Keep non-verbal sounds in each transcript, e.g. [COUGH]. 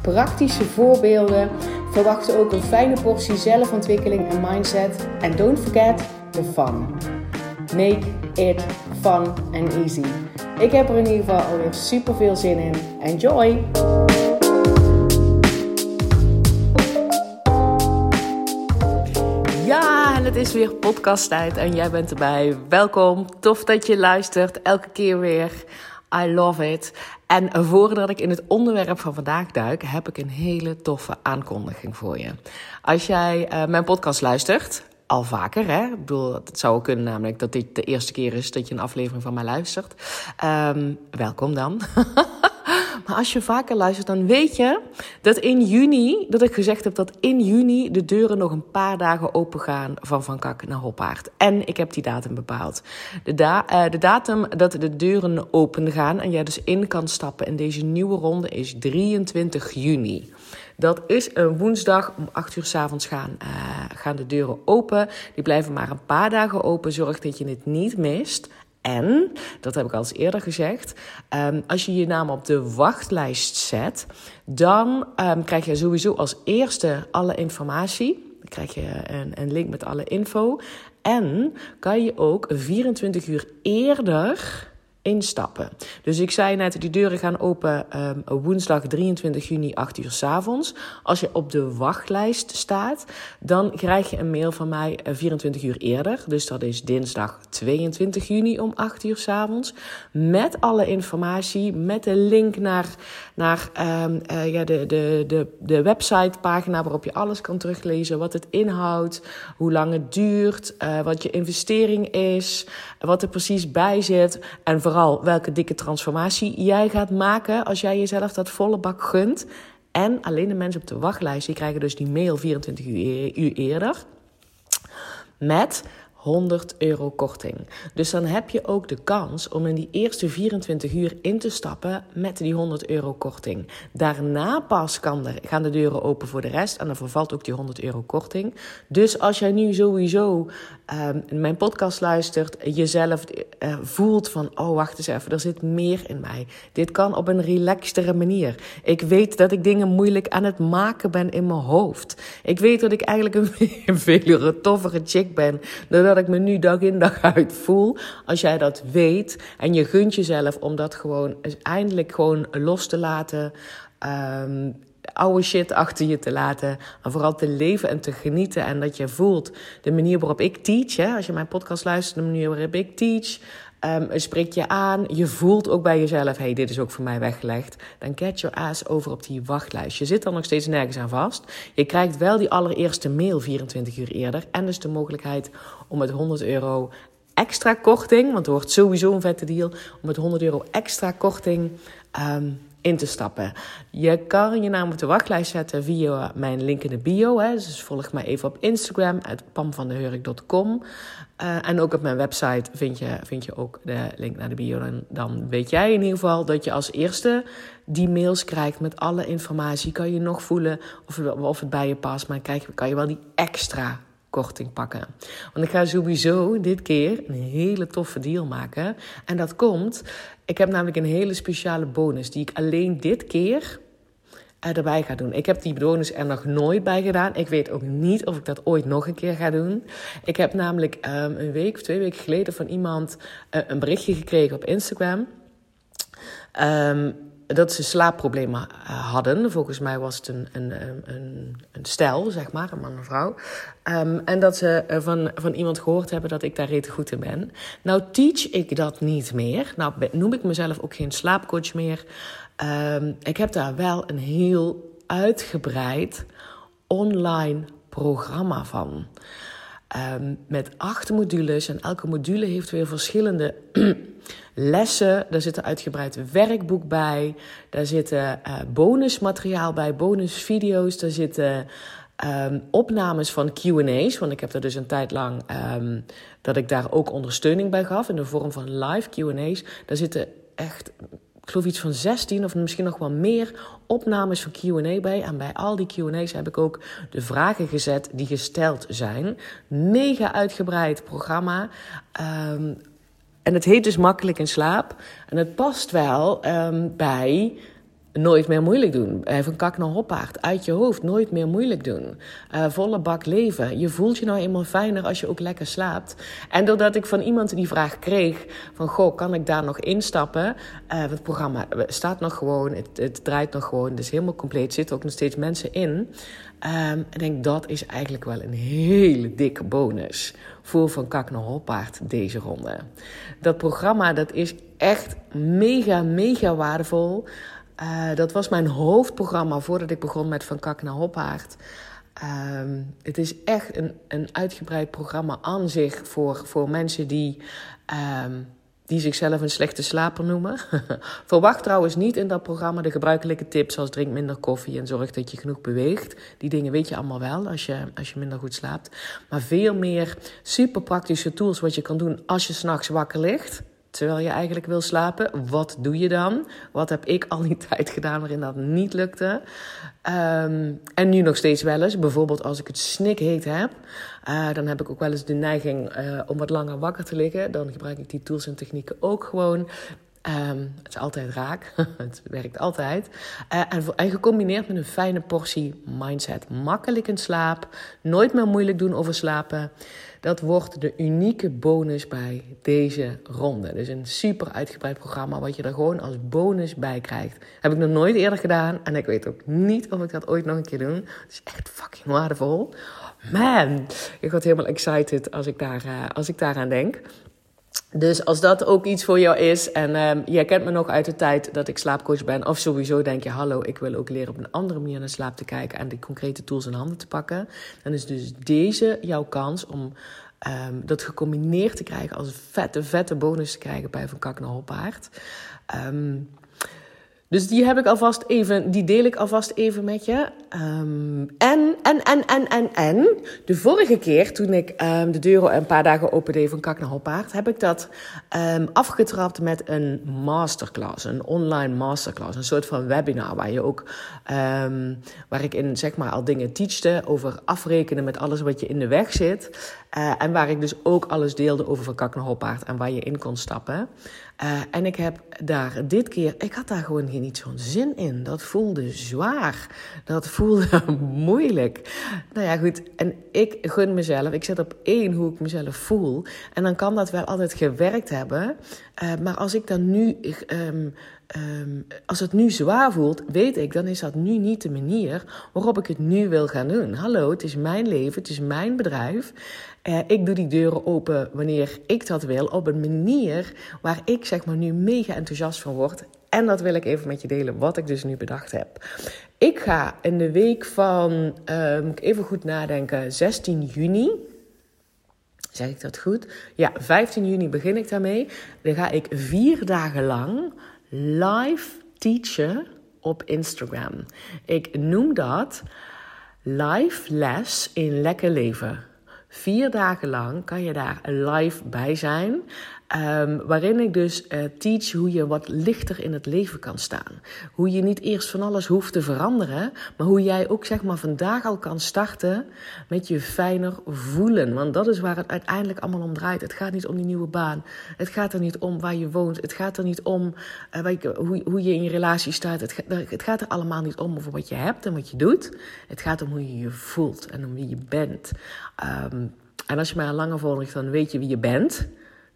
praktische voorbeelden. Verwacht ook een fijne portie zelfontwikkeling en mindset. En don't forget the fun. Make it fun and easy. Ik heb er in ieder geval alweer super veel zin in. Enjoy! Ja, het is weer podcasttijd en jij bent erbij. Welkom, tof dat je luistert, elke keer weer. I love it. En voordat ik in het onderwerp van vandaag duik, heb ik een hele toffe aankondiging voor je. Als jij uh, mijn podcast luistert, al vaker. Hè? Ik bedoel, het zou kunnen namelijk dat dit de eerste keer is dat je een aflevering van mij luistert. Um, welkom dan. [LAUGHS] maar als je vaker luistert, dan weet je dat in juni, dat ik gezegd heb dat in juni de deuren nog een paar dagen open gaan van Van Kak naar Hoppaard. En ik heb die datum bepaald. De, da uh, de datum dat de deuren open gaan en jij dus in kan stappen in deze nieuwe ronde is 23 juni. Dat is een woensdag om 8 uur s avonds gaan, uh, gaan de deuren open. Die blijven maar een paar dagen open. Zorg dat je het niet mist. En, dat heb ik al eens eerder gezegd, um, als je je naam op de wachtlijst zet, dan um, krijg je sowieso als eerste alle informatie. Dan krijg je een, een link met alle info. En kan je ook 24 uur eerder instappen. Dus ik zei net, die deuren gaan open um, woensdag 23 juni 8 uur s avonds. Als je op de wachtlijst staat, dan krijg je een mail van mij 24 uur eerder. Dus dat is dinsdag 22 juni om 8 uur s avonds. Met alle informatie, met de link naar, naar um, uh, ja, de, de, de, de websitepagina waarop je alles kan teruglezen. Wat het inhoudt, hoe lang het duurt, uh, wat je investering is, wat er precies bij zit. En vooral welke dikke transformatie jij gaat maken als jij jezelf dat volle bak gunt. En alleen de mensen op de wachtlijst die krijgen dus die mail 24 uur eerder. Met 100 euro korting. Dus dan heb je ook de kans om in die eerste 24 uur in te stappen met die 100 euro korting. Daarna pas kan er, gaan de deuren open voor de rest en dan vervalt ook die 100 euro korting. Dus als jij nu sowieso um, mijn podcast luistert, jezelf uh, voelt van, oh wacht eens even, er zit meer in mij. Dit kan op een relaxtere manier. Ik weet dat ik dingen moeilijk aan het maken ben in mijn hoofd. Ik weet dat ik eigenlijk een [LAUGHS] veel toffere chick ben, doordat ik me nu dag in dag uit voel. Als jij dat weet en je gunt jezelf om dat gewoon eindelijk gewoon los te laten. Um, oude shit achter je te laten. En vooral te leven en te genieten. En dat je voelt de manier waarop ik teach. Hè, als je mijn podcast luistert, de manier waarop ik teach. Um, spreekt je aan. Je voelt ook bij jezelf: hey, dit is ook voor mij weggelegd. Dan get your ass over op die wachtlijst. Je zit er nog steeds nergens aan vast. Je krijgt wel die allereerste mail 24 uur eerder. En dus de mogelijkheid om met 100 euro extra korting. Want er wordt sowieso een vette deal. Om met 100 euro extra korting. Um, in te stappen. Je kan je naam op de wachtlijst zetten via mijn link in de bio. Hè. Dus volg mij even op Instagram, pamvandehurk.com. Uh, en ook op mijn website vind je, vind je ook de link naar de bio. Dan, dan weet jij in ieder geval dat je als eerste die mails krijgt met alle informatie. Kan je nog voelen of, of het bij je past, maar krijg, kan je wel die extra korting pakken. Want ik ga sowieso dit keer een hele toffe deal maken. En dat komt, ik heb namelijk een hele speciale bonus die ik alleen dit keer erbij ga doen. Ik heb die bonus er nog nooit bij gedaan. Ik weet ook niet of ik dat ooit nog een keer ga doen. Ik heb namelijk um, een week of twee weken geleden van iemand uh, een berichtje gekregen op Instagram. Um, dat ze slaapproblemen uh, hadden. Volgens mij was het een, een, een, een stel, zeg maar, een man en vrouw. Um, en dat ze uh, van, van iemand gehoord hebben dat ik daar rete goed in ben. Nou teach ik dat niet meer. Nou noem ik mezelf ook geen slaapcoach meer. Um, ik heb daar wel een heel uitgebreid online programma van. Um, met acht modules en elke module heeft weer verschillende lessen. Daar zit een uitgebreid werkboek bij. Daar zitten uh, bonusmateriaal bij, bonusvideo's. Daar zitten ehm, opnames van QA's. Want ik heb er dus een tijd lang um, dat ik daar ook ondersteuning bij gaf in de vorm van live QA's. Daar zitten echt ik geloof iets van 16 of misschien nog wel meer opnames van QA bij. En bij al die QA's heb ik ook de vragen gezet die gesteld zijn. Mega uitgebreid programma. Um, en het heet dus Makkelijk in slaap. En het past wel um, bij Nooit meer moeilijk doen. Van kak naar hoppaard. Uit je hoofd. Nooit meer moeilijk doen. Uh, volle bak leven. Je voelt je nou eenmaal fijner als je ook lekker slaapt. En doordat ik van iemand die vraag kreeg: van goh, kan ik daar nog instappen? Uh, het programma staat nog gewoon. Het, het, draait nog gewoon. Het is helemaal compleet. Zitten ook nog steeds mensen in. Um, ik denk dat is eigenlijk wel een hele dikke bonus voor Van Kak naar Hoppaard deze ronde. Dat programma dat is echt mega, mega waardevol. Uh, dat was mijn hoofdprogramma voordat ik begon met Van Kak naar Hoppaard. Uh, het is echt een, een uitgebreid programma aan zich voor, voor mensen die, um, die zichzelf een slechte slaper noemen. [LAUGHS] Verwacht trouwens niet in dat programma de gebruikelijke tips zoals drink minder koffie en zorg dat je genoeg beweegt. Die dingen weet je allemaal wel als je, als je minder goed slaapt. Maar veel meer super praktische tools wat je kan doen als je s'nachts wakker ligt terwijl je eigenlijk wil slapen. Wat doe je dan? Wat heb ik al die [LAUGHS] tijd gedaan waarin dat niet lukte? Um, en nu nog steeds wel eens. Bijvoorbeeld als ik het snikheet heb. Uh, dan heb ik ook wel eens de neiging uh, om wat langer wakker te liggen. Dan gebruik ik die tools en technieken ook gewoon. Um, het is altijd raak. [LAUGHS] het werkt altijd. En, en, gecombineerd met een fijne portie mindset. Makkelijk in slaap. Nooit meer moeilijk doen over slapen. Dat wordt de unieke bonus bij deze ronde. Dus een super uitgebreid programma wat je er gewoon als bonus bij krijgt. Heb ik nog nooit eerder gedaan en ik weet ook niet of ik dat ooit nog een keer doe. Het is echt fucking waardevol. Man, ik word helemaal excited als ik, daar, uh, als ik daaraan denk. Dus als dat ook iets voor jou is en um, jij kent me nog uit de tijd dat ik slaapcoach ben, of sowieso denk je: hallo, ik wil ook leren op een andere manier naar slaap te kijken en die concrete tools in handen te pakken, dan is dus deze jouw kans om um, dat gecombineerd te krijgen als vette, vette bonus te krijgen bij Van Kak naar Hoppaard. Um, dus die heb ik alvast even, die deel ik alvast even met je. Um, en, en, en, en, en, en. De vorige keer, toen ik um, de deuren een paar dagen opende van Kak naar heb ik dat um, afgetrapt met een masterclass. Een online masterclass. Een soort van webinar waar je ook, waar ik in zeg maar al dingen teachte over afrekenen met alles wat je in de weg zit. Uh, en waar ik dus ook alles deelde over Van Kak naar en waar je in kon stappen. Uh, en ik heb daar dit keer, ik had daar gewoon niet zo'n zin in. Dat voelde zwaar. Dat voelde [LAUGHS] moeilijk. Nou ja, goed. En ik gun mezelf, ik zet op één hoe ik mezelf voel. En dan kan dat wel altijd gewerkt hebben. Uh, maar als ik dan nu um, Um, als het nu zwaar voelt, weet ik, dan is dat nu niet de manier waarop ik het nu wil gaan doen. Hallo, het is mijn leven, het is mijn bedrijf. Uh, ik doe die deuren open wanneer ik dat wil, op een manier waar ik zeg maar nu mega enthousiast van word. En dat wil ik even met je delen, wat ik dus nu bedacht heb. Ik ga in de week van, uh, moet ik even goed nadenken, 16 juni. Zeg ik dat goed? Ja, 15 juni begin ik daarmee. Dan ga ik vier dagen lang live teachen op Instagram. Ik noem dat live les in lekker leven. Vier dagen lang kan je daar live bij zijn. Um, waarin ik dus uh, teach hoe je wat lichter in het leven kan staan. Hoe je niet eerst van alles hoeft te veranderen, maar hoe jij ook zeg maar vandaag al kan starten met je fijner voelen. Want dat is waar het uiteindelijk allemaal om draait. Het gaat niet om die nieuwe baan. Het gaat er niet om waar je woont. Het gaat er niet om uh, hoe, hoe je in je relatie staat. Het, gaat er allemaal niet om over wat je hebt en wat je doet. Het gaat om hoe je je voelt en om wie je bent. Um, en als je mij al langer volgt, dan weet je wie je bent.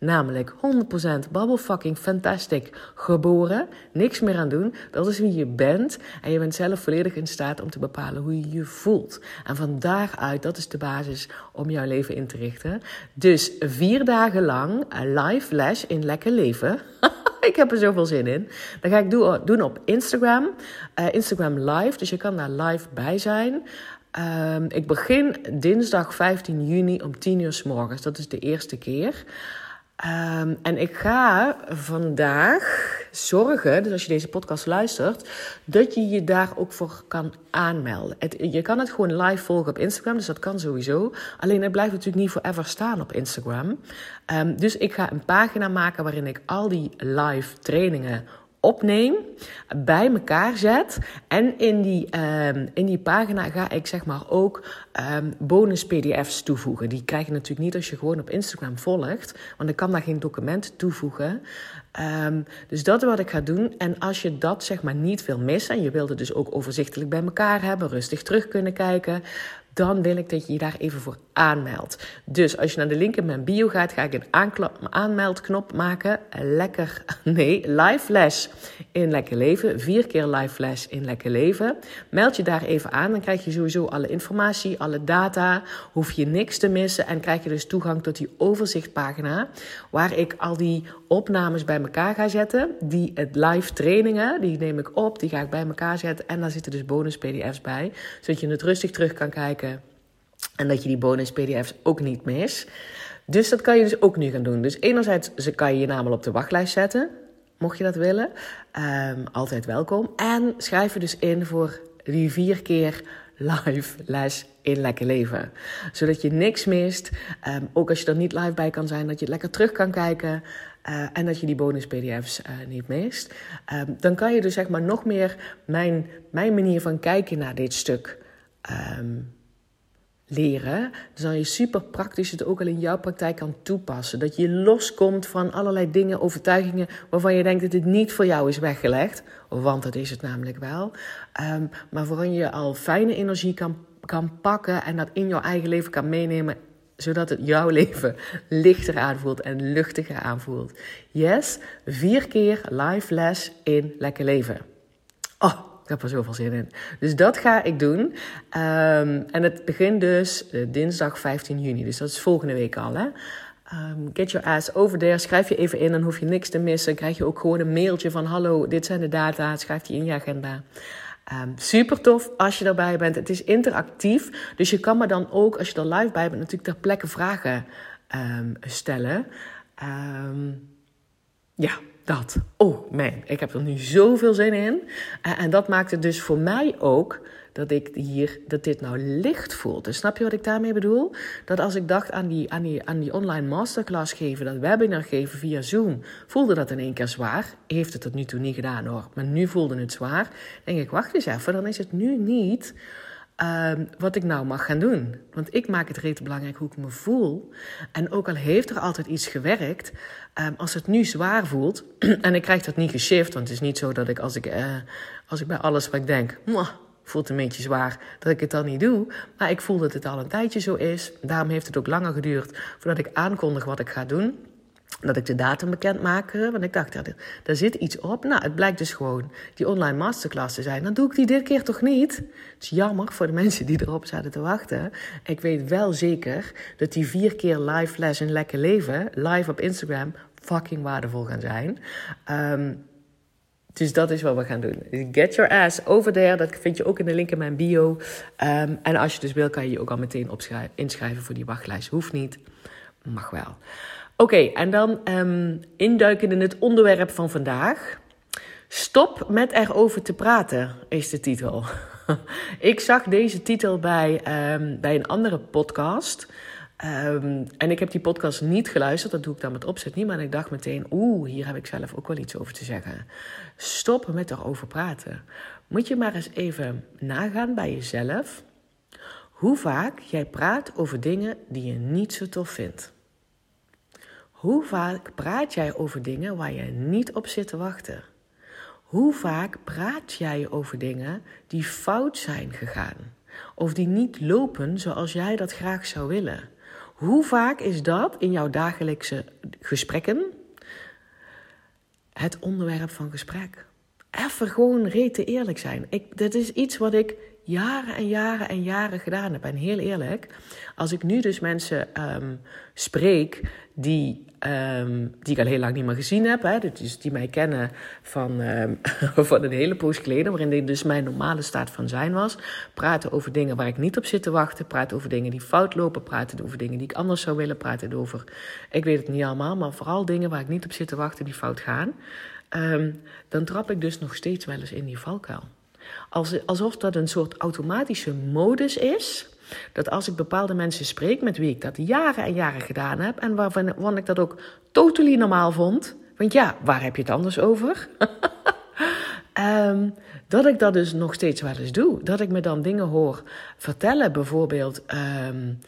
Namelijk 100% bubble fucking fantastic geboren. Niks meer aan doen. Dat is wie je bent. En je bent zelf volledig in staat om te bepalen hoe je je voelt. En van daaruit, dat is de basis om jouw leven in te richten. Dus vier dagen lang live les in lekker leven. [LAUGHS] ik heb er zoveel zin in. Dat ga ik doen op Instagram. Uh, Instagram live. Dus je kan daar live bij zijn. Um, ik begin dinsdag 15 juni om 10 uur s morgens. Dat is de eerste keer. Ehm, en ik ga vandaag zorgen, dus als je deze podcast luistert, dat je je daar ook voor kan aanmelden. Je kan het gewoon live volgen op Instagram, dus dat kan sowieso. Alleen het blijft natuurlijk niet forever staan op Instagram. Um, dus ik ga een pagina maken waarin ik al die live trainingen opneem, bij elkaar zet. En in die, um, in die pagina ga ik zeg maar ook um, bonus PDF's toevoegen. Die krijg je natuurlijk niet als je gewoon op Instagram volgt, want ik kan daar geen document toevoegen. Um, dus dat is wat ik ga doen. En als je dat zeg maar niet wil missen en je wilt het dus ook overzichtelijk bij elkaar hebben, rustig terug kunnen kijken, dan wil ik dat je je daar even voor aanmeldt. Dus als je naar de link in mijn bio gaat, ga ik een aanmeldknop maken. Lekker, [LAUGHS] nee, live les in Lekker Leven. Vier keer live les in Lekker Leven. Meld je daar even aan, dan krijg je sowieso alle informatie, alle data. Hoef je niks te missen en krijg je dus toegang tot die overzichtpagina. Waar ik al die opnames bij elkaar ga zetten. Die het live trainingen, die neem ik op, die ga ik bij elkaar zetten. En daar zitten dus bonus PDF's bij, zodat je het rustig terug kan kijken en dat je die bonus PDF's ook niet mis. Dus dat kan je dus ook nu gaan doen. Dus enerzijds ze kan je je naam op de wachtlijst zetten, mocht je dat willen. Um, altijd welkom. En schrijf je dus in voor die vier keer live les in Lekker Leven. Zodat je niks mist. Um, ook als je er niet live bij kan zijn, dat je het lekker terug kan kijken. Uh, en dat je die bonus PDF's uh, niet mist. Um, dan kan je dus zeg maar nog meer mijn, mijn manier van kijken naar dit stuk leren, dan je super praktisch het ook al in jouw praktijk kan toepassen. Dat je loskomt van allerlei dingen, overtuigingen waarvan je denkt dat het niet voor jou is weggelegd, want dat is het namelijk wel. Um, maar waarin je al fijne energie kan, kan pakken en dat in jouw eigen leven kan meenemen zodat het jouw [LAUGHS] leven lichter aanvoelt en luchtiger aanvoelt. Yes, vier keer live les in Lekker Leven. Oh, ik heb er zoveel zin in. Dus dat ga ik doen. Um, en het begint dus uh, dinsdag 15 juni. Dus dat is volgende week al. Hè? Um, get your ass over there. Schrijf je even in, dan hoef je niks te missen. krijg je ook gewoon een mailtje van: Hallo, dit zijn de data. Schrijf die in je agenda. Um, super tof als je erbij bent. Het is interactief. Dus je kan me dan ook, als je er live bij bent, natuurlijk ter plekke vragen stellen. Um, ja, dat. Oh man, ik heb er nu zoveel zin in. En, dat maakt het dus voor mij ook dat ik hier, dat dit nou licht voelt. Dus snap je wat ik daarmee bedoel? Dat als ik dacht aan die, aan die, aan die online masterclass geven, dat webinar geven via Zoom, voelde dat in één keer zwaar. Heeft het tot nu toe niet gedaan hoor, maar nu voelde het zwaar. denk ik, wacht eens even, dan is het nu niet Um, wat ik nou mag gaan doen. Want ik maak het rete belangrijk hoe ik me voel. En ook al heeft er altijd iets gewerkt, um, als het nu zwaar voelt, [CLEARS THROAT] en ik krijg dat niet geshift, want het is niet zo dat ik als ik, uh, als ik bij alles wat ik denk, voelt een beetje zwaar, dat ik het dan niet doe. Maar ik voel dat het al een tijdje zo is. Daarom heeft het ook langer geduurd voordat ik aankondig wat ik ga doen dat ik de datum bekend maakte. Want ik dacht, ja, daar zit iets op. Nou, het blijkt dus gewoon die online masterclass te zijn. Dan doe ik die dit keer toch niet? Het is jammer voor de [LAUGHS] mensen die erop zaten te wachten. Ik weet wel zeker dat die vier keer live les in Lekker Leven, live op Instagram, fucking waardevol gaan zijn. Um, dus dat is wat we gaan doen. Get your ass over there. Dat vind je ook in de link in mijn bio. Um, en als je dus wil, kan je je ook al meteen inschrijven voor die wachtlijst. Hoeft niet, mag wel. Oké, en dan um, induiken in het onderwerp van vandaag. Stop met erover te praten, is de titel. [LAUGHS] ik zag deze titel bij, um, bij een andere podcast. Um, en ik heb die podcast niet geluisterd, dat doe ik dan met opzet niet. Maar ik dacht meteen, oeh, hier heb ik zelf ook wel iets over te zeggen. Stop met erover praten. Moet je maar eens even nagaan bij jezelf. Hoe vaak jij praat over dingen die je niet zo tof vindt. Hoe vaak praat jij over dingen waar je niet op zit te wachten? Hoe vaak praat jij over dingen die fout zijn gegaan? Of die niet lopen zoals jij dat graag zou willen? Hoe vaak is dat in jouw dagelijkse gesprekken het onderwerp van gesprek? even gewoon rete eerlijk zijn. Ik, dit is iets wat ik jaren en jaren en jaren gedaan heb. En heel eerlijk, als ik nu dus mensen um, spreek die, um, die ik al heel lang niet meer gezien heb, hè, dus die mij kennen van, um, [LAUGHS] van een hele poos geleden, waarin dit dus mijn normale staat van zijn was, praten over dingen waar ik niet op zit te wachten, praten over dingen die fout lopen, praten over dingen die ik anders zou willen, praten over, ik weet het niet allemaal, maar vooral dingen waar ik niet op zit te wachten die fout gaan, dan trap ik dus nog steeds wel eens in die valkuil. Alsof dat een soort automatische modus is. Dat als ik bepaalde mensen spreek met wie ik dat jaren en jaren gedaan heb. En waarvan, ik dat ook totaal normaal vond. Want ja, waar heb je het anders over? um, [LAUGHS] dat ik dat dus nog steeds wel eens doe. Dat ik me dan dingen hoor vertellen. Bijvoorbeeld. Um,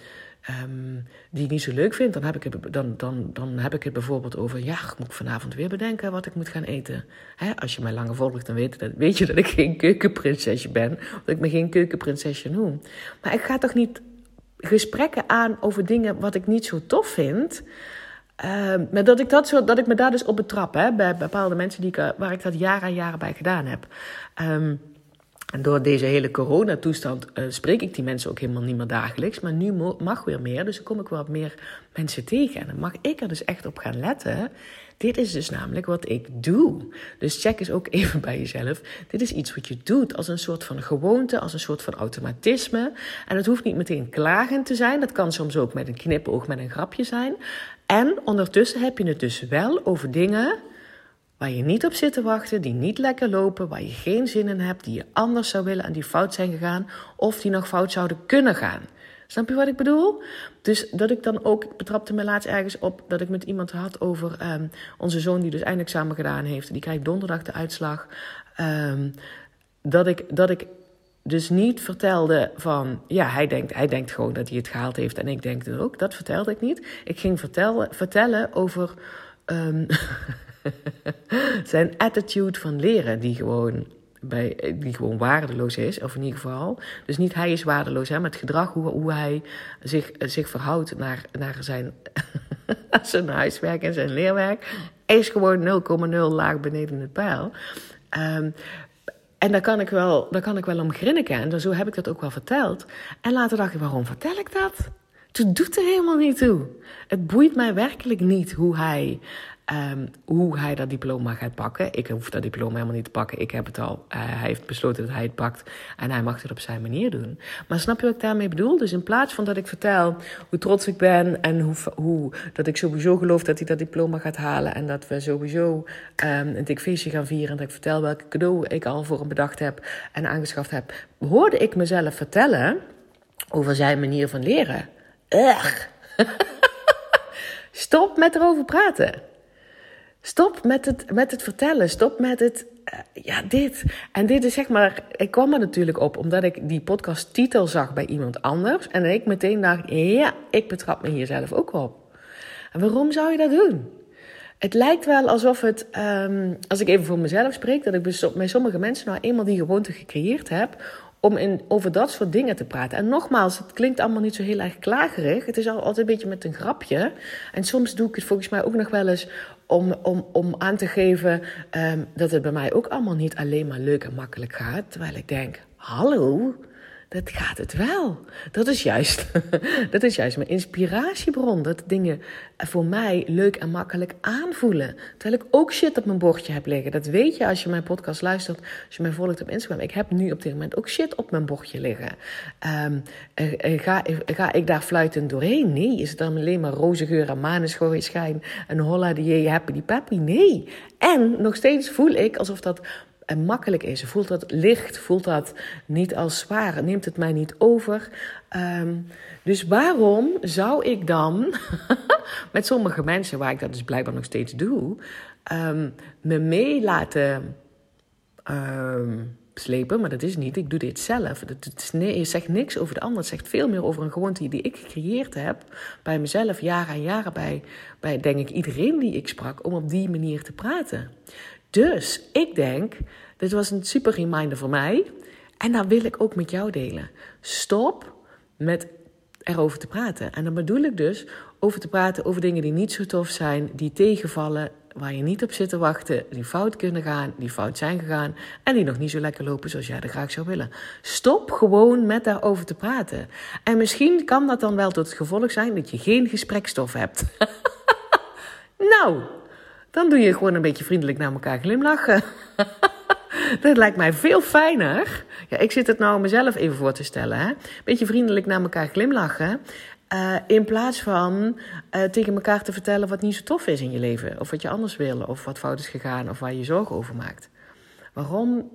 um, die ik niet zo leuk vind, dan heb ik het, dan, dan, dan heb ik het bijvoorbeeld over... ja, ik moet vanavond weer bedenken wat ik moet gaan eten. Hè, als je mij langer volgt, dan weet, weet je dat ik geen keukenprinsesje ben. Dat ik me geen keukenprinsesje noem. Maar ik ga toch niet gesprekken aan over dingen wat ik niet zo tof vind... Uh, maar dat ik, dat, zo, dat ik me daar dus op betrap, hè, bij bepaalde mensen die ik, waar ik dat jaren en jaren bij gedaan heb. Um, en door deze hele coronatoestand uh, spreek ik die mensen ook helemaal niet meer dagelijks. Maar nu mag weer meer, dus dan kom ik wat meer mensen tegen. En dan mag ik er dus echt op gaan letten. Dit is dus namelijk wat ik doe. Dus check eens ook [LAUGHS] even bij jezelf. Dit is iets wat je doet als een soort van gewoonte, als een soort van automatisme. En het hoeft niet meteen klagend te zijn. Dat kan soms ook met een knipoog, met een grapje zijn. En ondertussen heb je het dus wel over dingen Waar je niet op zit te wachten, die niet lekker lopen, waar je geen zin in hebt, die je anders zou willen en die fout zijn gegaan, of die nog fout zouden kunnen gaan. Snap je wat ik bedoel? Dus dat ik dan ook, ik betrapte me laatst ergens op dat ik met iemand had over um, onze zoon die dus eindexamen gedaan heeft. Die krijgt donderdag de uitslag. Um, dat, ik, dat ik dus niet vertelde van, ja, hij denkt, hij denkt gewoon dat hij het gehaald heeft en ik denk het ook. Dat vertelde ik niet. Ik ging vertellen, vertellen over um, [LAUGHS] [LAUGHS] zijn attitude van leren, die gewoon, bij, die gewoon waardeloos is, of in ieder geval. Dus niet hij is waardeloos, hè, maar het gedrag, hoe, hoe hij zich, zich verhoudt naar, naar zijn, [LAUGHS] zijn huiswerk en zijn leerwerk, is gewoon 0,0 laag beneden het pijl. Um, en daar kan, ik wel, daar kan ik wel om grinniken. En zo heb ik dat ook wel verteld. En later dacht ik, waarom vertel ik dat? Het doet er helemaal niet toe. Het boeit mij werkelijk niet hoe hij Um, hoe hij dat diploma gaat pakken. Ik hoef dat diploma helemaal niet te pakken. Ik heb het al. Uh, hij heeft besloten dat hij het pakt. En hij mag het op zijn manier doen. Maar snap je wat ik daarmee bedoel? Dus in plaats van dat ik vertel hoe trots ik ben. En hoe, hoe dat ik sowieso geloof dat hij dat diploma gaat halen. En dat we sowieso um, een dik feestje gaan vieren. En dat ik vertel welke cadeau ik al voor hem bedacht heb. En aangeschaft heb. Hoorde ik mezelf vertellen over zijn manier van leren. Ugh. [LAUGHS] Stop met erover praten. Stop met het, met het vertellen. Stop met het. Uh, ja, dit. En dit is zeg maar. Ik kwam er natuurlijk op omdat ik die podcast titel zag bij iemand anders. En ik meteen dacht: ja, ik betrap me hier zelf ook op. En waarom zou je dat doen? Het lijkt wel alsof het, um, als ik even voor mezelf spreek, dat ik bij sommige mensen nou eenmaal die gewoonte gecreëerd heb om over dat soort dingen te praten. En nogmaals, het klinkt allemaal niet zo heel erg klagerig. Het is altijd een beetje met een grapje. En soms doe ik het volgens mij ook nog wel eens om, om, om aan te geven um, dat het bij mij ook allemaal niet alleen maar leuk en makkelijk gaat. Terwijl ik denk, hallo, dat gaat het wel. Dat is juist, [LAUGHS] dat is juist mijn inspiratiebron. Dat dingen voor mij leuk en makkelijk aanvoelen. Terwijl ik ook shit op mijn bordje heb liggen. Dat weet je als je mijn podcast luistert, als je mij volgt op Instagram. Ik heb nu op dit moment ook shit op mijn bordje liggen. Um, ga, ga ik daar fluitend doorheen? Nee. Is het dan alleen maar roze geur en maneschijn en holla die happy die peppy? Nee. En nog steeds voel ik alsof dat en makkelijk is. Voelt dat licht, voelt dat niet als zwaar, neemt het mij niet over. Um, dus waarom zou ik dan [LAUGHS] met sommige mensen, waar ik dat dus blijkbaar nog steeds doe, um, me mee laten um, slepen? Maar dat is niet, ik doe dit zelf. Het, nee, zegt niks over de ander, het zegt veel meer over een gewoonte die ik gecreëerd heb bij mezelf, jaren en jaren bij, bij denk ik iedereen die ik sprak, om op die manier te praten. Dus ik denk, dit was een super reminder voor mij. En dat wil ik ook met jou delen. Stop met erover te praten. En dan bedoel ik dus over te praten over dingen die niet zo tof zijn, die tegenvallen, waar je niet op zit te wachten, die fout kunnen gaan, die fout zijn gegaan en die nog niet zo lekker lopen zoals jij er graag zou willen. Stop gewoon met daarover te praten. En misschien kan dat dan wel tot het gevolg zijn dat je geen gesprekstof hebt. [LAUGHS] nou, dan doe je gewoon een beetje vriendelijk naar elkaar glimlachen. [LAUGHS] Dat lijkt mij veel fijner. Ja, ik zit het nou mezelf even voor te stellen. Hè? Beetje vriendelijk naar elkaar glimlachen. Uh, in plaats van uh, tegen elkaar te vertellen wat niet zo tof is in je leven. Of wat je anders wil. Of wat fout is gegaan. Of waar je zorgen over maakt. Waarom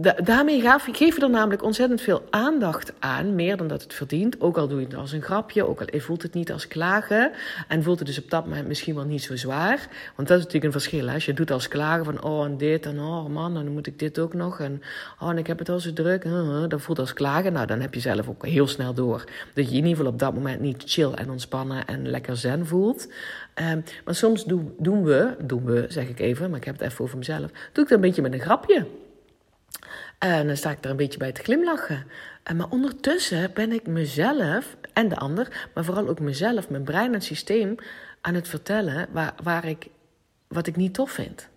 daarmee geef je er namelijk ontzettend veel aandacht aan, meer dan dat het verdient. Ook al doe je het als een grapje, ook al voelt het niet als klagen. En voelt het dus op dat moment misschien wel niet zo zwaar. Want dat is natuurlijk een verschil. Als je doet als klagen van, oh en dit en oh man, dan moet ik dit ook nog. En oh en ik heb het al zo druk. Dat voelt als klagen. Nou, dan heb je zelf ook heel snel door. Dat je in ieder geval op dat moment niet chill en ontspannen en lekker zen voelt. Um, maar soms doen, doen we, doen we zeg ik even, maar ik heb het even over mezelf. Doe ik dat een beetje met een grapje. En dan sta ik er een beetje bij te glimlachen. En maar ondertussen ben ik mezelf en de ander, maar vooral ook mezelf, mijn brein en systeem aan het vertellen waar, waar ik, wat ik niet tof vind.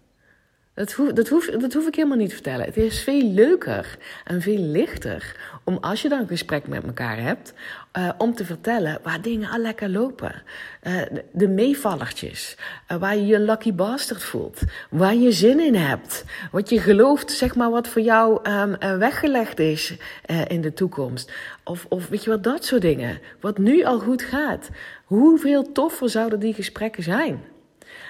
Dat hoef, dat, hoef, hoef ik helemaal niet te vertellen. Het is veel leuker en veel lichter om als je dan een gesprek met elkaar hebt, uh, om te vertellen waar dingen al lekker lopen. Uh, de meevallertjes, uh, waar je je lucky bastard voelt, waar je zin in hebt, wat je gelooft, zeg maar, wat voor jou um, weggelegd is in de toekomst. Of, of weet je wat, dat soort dingen. Wat nu al goed gaat. Hoeveel toffer zouden die gesprekken zijn?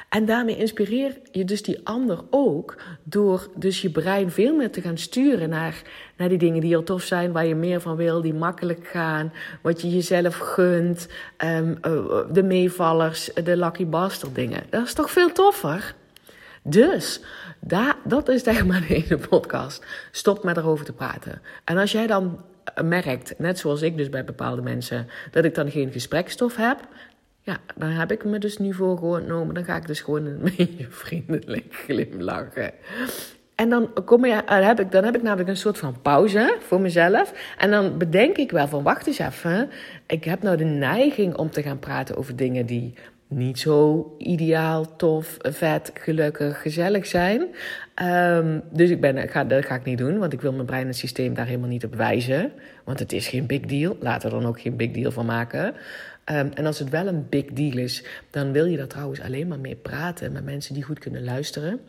En daarmee inspireer je dus die ander ook door dus je brein veel meer te gaan sturen naar, naar die dingen die al tof zijn, waar je meer van wil, die makkelijk gaan, wat je jezelf gunt, um, de meevallers, de lucky bastard dingen. Dat is toch veel toffer? Dus daar, dat is tegen maar de podcast. Stop met erover te praten. En als jij dan merkt, net zoals ik dus bij bepaalde mensen, dat ik dan geen gesprekstof heb, ja, dan heb ik me dus nu voorgenomen. Dan ga ik dus gewoon een beetje [LAUGHS] vriendelijk glimlachen. En dan, kom je, heb ik, dan heb ik namelijk een soort van pauze voor mezelf. En dan bedenk ik wel van, wacht eens even. Ik heb nou de neiging om te gaan praten over dingen die niet zo ideaal, tof, vet, gelukkig, gezellig zijn. Um, dus ik ben, ga, dat ga ik niet doen, want ik wil mijn brein en systeem daar helemaal niet op wijzen. Want het is geen big deal. Laten er dan ook geen big deal van maken. Um, en als het wel een big deal is, dan wil je daar trouwens alleen maar mee praten met mensen die goed kunnen luisteren.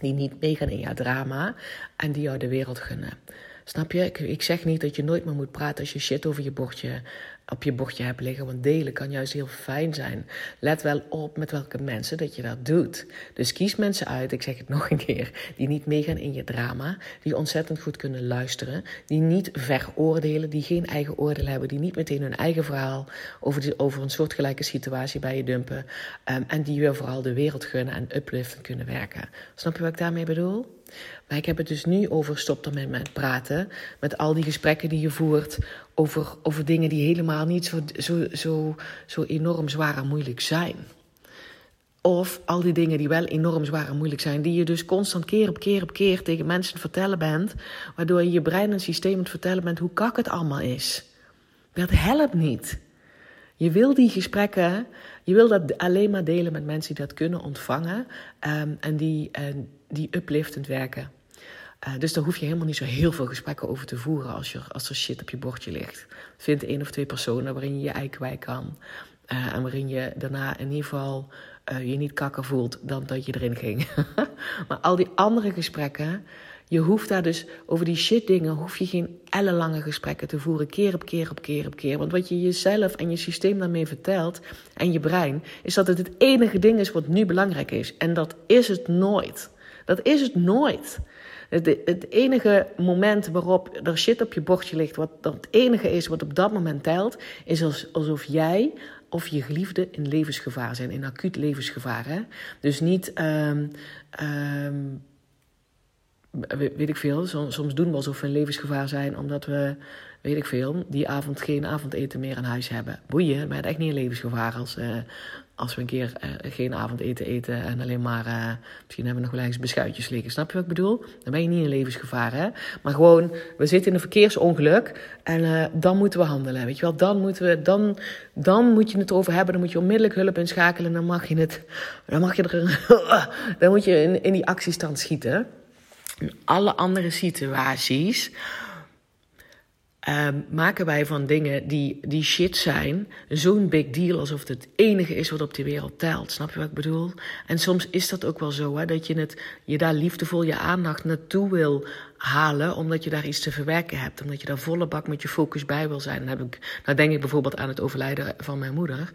Die niet meegaan in jouw drama en die jou de wereld gunnen. Snap je? Ik, ik, zeg niet dat je nooit meer moet praten als je shit over je bordje op je bordje hebt liggen. Want delen kan juist heel fijn zijn. Let wel op met welke mensen dat je dat doet. Dus kies mensen uit, ik zeg het [LAUGHS] nog een keer, die niet meegaan in je drama. Die ontzettend goed kunnen luisteren. Die niet veroordelen, die geen eigen oordeel hebben. Die niet meteen hun eigen verhaal over, die, over een soortgelijke situatie bij je dumpen. Um, en die weer vooral de wereld gunnen en upliften kunnen werken. Snap je wat ik daarmee bedoel? Maar ik heb het dus nu over stop ermee met praten. Met al die gesprekken die je voert over, over dingen die helemaal niet zo, zo, zo, zo enorm zwaar en moeilijk zijn. Of al die dingen die wel enorm zwaar en moeilijk zijn, die je dus constant keer op keer op keer tegen mensen vertellen bent, waardoor je je brein en systeem het vertellen bent hoe kak het allemaal is. Dat helpt niet. Je wil die gesprekken, je wil dat alleen maar delen met mensen die dat kunnen ontvangen um, en die, uh, die upliftend werken. Uh, dus daar hoef je helemaal niet zo heel veel gesprekken over te voeren als, je, als er shit op je bordje ligt. Vind één of twee personen waarin je je ei kwijt kan. Uh, en waarin je daarna in ieder geval uh, je niet kakker voelt dan dat je erin ging. [LAUGHS] maar al die andere gesprekken, je hoeft daar dus over die shit dingen, hoef je geen ellenlange gesprekken te voeren, keer op keer op keer op keer. Want wat je jezelf en je systeem daarmee vertelt en je brein, is dat het het enige ding is wat nu belangrijk is. En dat is het nooit. Dat is het nooit. Het, het enige moment waarop er shit op je bordje ligt, wat het enige is wat op dat moment telt, is alsof jij of je geliefde in levensgevaar zijn, in acuut levensgevaar. Hè? Dus niet, um, um, weet ik veel, soms doen we alsof we in levensgevaar zijn omdat we, weet ik veel, die avond geen avondeten meer in huis hebben. Boeien, maar het echt niet in levensgevaar als, uh, als we een keer uh, geen avondeten eten en alleen maar, uh, misschien hebben we nog wel eens beschuitjes liggen. Snap je wat ik bedoel? Dan ben je niet in levensgevaar, hè? Maar gewoon, we zitten in een verkeersongeluk en uh, dan moeten we handelen, weet je wel? Dan, moeten we, dan, dan moet je het over hebben, dan moet je onmiddellijk hulp inschakelen. Dan mag je het, dan mag je er, [LAUGHS] dan moet je in, in die actiestand schieten. In alle andere situaties Um, maken wij van dingen die, die shit zijn zo'n big deal alsof het het enige is wat op die wereld telt. Snap je wat ik bedoel? En soms is dat ook wel zo, hè, dat je, het, je daar liefdevol je aandacht naartoe wil halen, omdat je daar iets te verwerken hebt. Omdat je daar volle bak met je focus bij wil zijn. Dan, heb ik, nou denk ik bijvoorbeeld aan het overlijden van mijn moeder.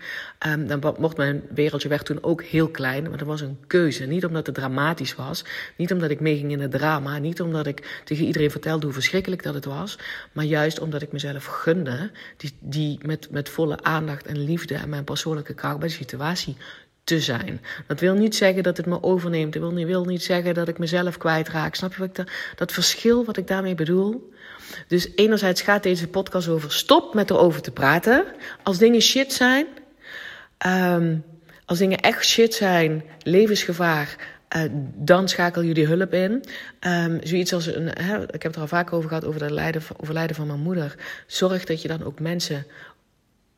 Um, dan mocht mijn wereldje weg toen ook heel klein, maar dat was een keuze. Niet omdat het dramatisch was, niet omdat ik meeging in het drama, niet omdat ik tegen iedereen vertelde hoe verschrikkelijk dat het was, maar juist omdat ik mezelf gunde, die, die met, met volle aandacht en liefde en mijn persoonlijke kracht bij de situatie te zijn. Dat wil niet zeggen dat het me overneemt. Dat wil niet, wil niet zeggen dat ik mezelf kwijtraak. Snap je wat ik dat, verschil wat ik daarmee bedoel? Dus enerzijds gaat deze podcast over stop met erover te praten. Als dingen shit zijn, um, als dingen echt shit zijn, levensgevaar, uh, dan schakel je die hulp in. Um, zoiets als een, hè, ik heb het er al vaak over gehad, over het overlijden van mijn moeder. Zorg dat je dan ook mensen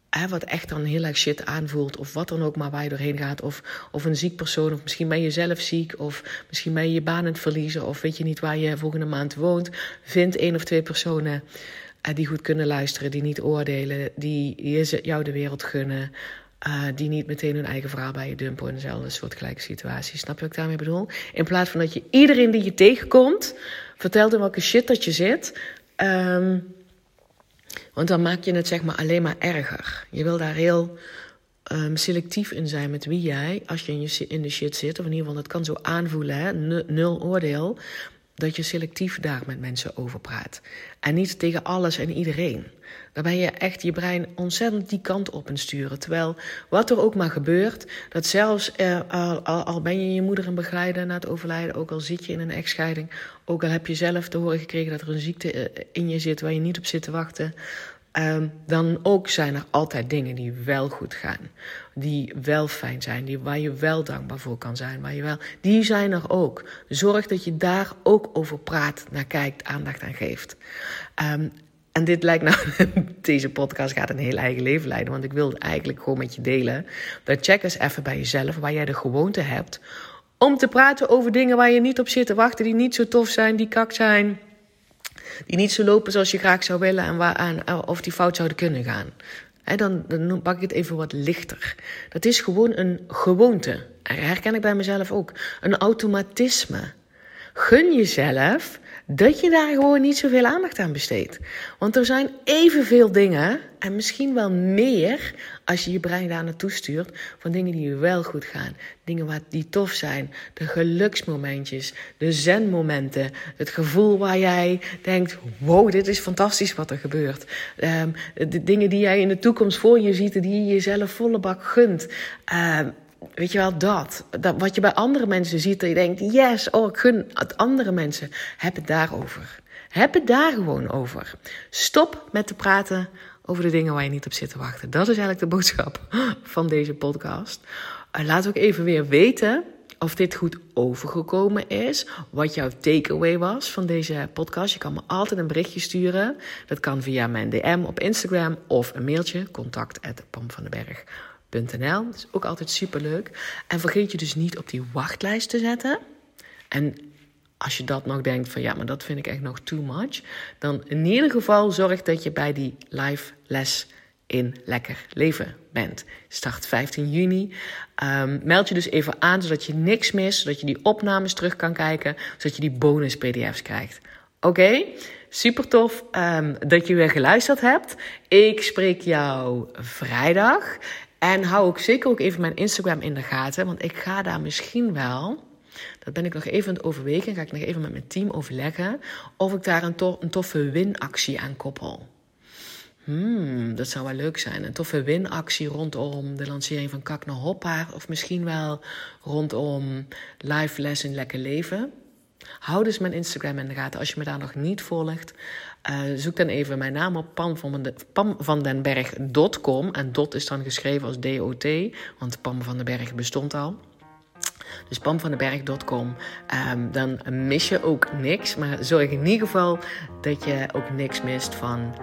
hè, wat echt dan heel erg shit aanvoelt, of wat dan ook maar waar je doorheen gaat, of, of een ziek persoon, of misschien ben je zelf ziek, of misschien ben je je baan aan het verliezen, of weet je niet waar je volgende maand woont, vind één of twee personen uh, die goed kunnen luisteren, die niet oordelen, die, jou de wereld gunnen. Uh, die niet meteen hun eigen verhaal bij je dumpen in dezelfde soortgelijke situatie. Snap je wat ik daarmee bedoel? In plaats van dat je iedereen die je tegenkomt vertelt in welke shit dat je zit. Um, want dan maak je het zeg maar alleen maar erger. Je wil daar heel um, selectief in zijn met wie jij, als je in, je in de shit zit, of in ieder geval dat kan zo aanvoelen, hè, nul oordeel, dat je selectief daar met mensen over praat. En niet tegen alles en iedereen. Dan ben je echt je brein ontzettend die kant op en sturen. Terwijl wat er ook maar gebeurt, dat zelfs eh, al, al, ben je je moeder een begeleider na het overlijden, ook al zit je in een echtscheiding, ook al heb je zelf te horen gekregen dat er een ziekte eh, in je zit waar je niet op zit te wachten, Um, dan ook zijn er altijd dingen die wel goed gaan. Die wel fijn zijn, die, waar je wel dankbaar voor kan zijn. Waar je wel, die zijn er ook. Zorg dat je daar ook over praat, naar kijkt, aandacht aan geeft. Um, en dit lijkt nou, [LAUGHS] deze podcast gaat een heel eigen leven leiden. Want ik wil eigenlijk gewoon met je delen. Dat check eens even bij jezelf waar jij de gewoonte hebt. Om te praten over dingen waar je niet op zit te wachten. Die niet zo tof zijn, die kak zijn die niet zo lopen zoals je graag zou willen en waar, of die fout zouden kunnen gaan. dan, dan pak ik het even wat lichter. Dat is gewoon een gewoonte. En herken ik bij mezelf ook. Een automatisme. Gun jezelf dat je daar gewoon niet zoveel aandacht aan besteedt. Want er zijn evenveel dingen, en misschien wel meer, als je je brein daar naartoe stuurt, van dingen die wel goed gaan. Dingen wat, die tof zijn. De geluksmomentjes, de zenmomenten. Het gevoel waar jij denkt, wow, dit is fantastisch wat er gebeurt. Um, de dingen die jij in de toekomst voor je ziet, die je jezelf volle bak gunt. Um, Weet je wel, dat. dat. Wat je bij andere mensen ziet, dat je denkt, yes, oh, ik gun het andere mensen. Heb het daarover. Heb het daar gewoon over. Stop met te praten over de dingen waar je niet op zit te wachten. Dat is eigenlijk de boodschap van deze podcast. Uh, laat ook even weer weten of dit goed overgekomen is. Wat jouw takeaway was van deze podcast. Je kan me altijd een berichtje sturen. Dat kan via mijn DM op Instagram of een mailtje. Dat is ook altijd super leuk. En vergeet je dus niet op die wachtlijst te zetten. En als je dat nog denkt van ja, maar dat vind ik echt nog too much. Dan in ieder geval zorg dat je bij die live les in Lekker Leven bent. Start 15 juni. Um, meld je dus even aan zodat je niks mist. Zodat je die opnames terug kan kijken. Zodat je die bonus PDF's krijgt. Oké? Super tof um, dat je weer geluisterd hebt. Ik spreek jou vrijdag. En hou ook zeker ook even mijn Instagram in de gaten. Want ik ga daar misschien wel. Dat ben ik nog even aan het overwegen. Ga ik nog even met mijn team overleggen. Of ik daar een, een toffe winactie aan koppel. Hmm, dat zou wel leuk zijn. Een toffe winactie rondom de lancering van Kak naar Hoppaar. Of misschien wel rondom live les in lekker leven. Hou dus mijn Instagram in de gaten. Als je me daar nog niet volgt, uh, zoek dan even mijn naam op pamvandenberg.com. En dot is dan geschreven als D-O-T, want Pam van den Berg bestond al. Dus pamvandenberg.com. Um, dan mis je ook niks. Maar zorg in ieder geval dat je ook niks mist van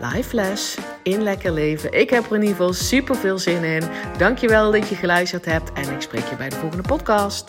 live les in lekker leven. Ik heb er in ieder geval super veel zin in. Dankjewel dat je geluisterd hebt en ik spreek je bij de volgende podcast.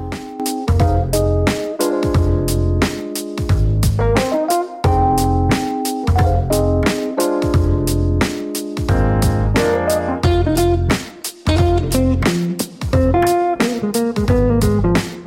you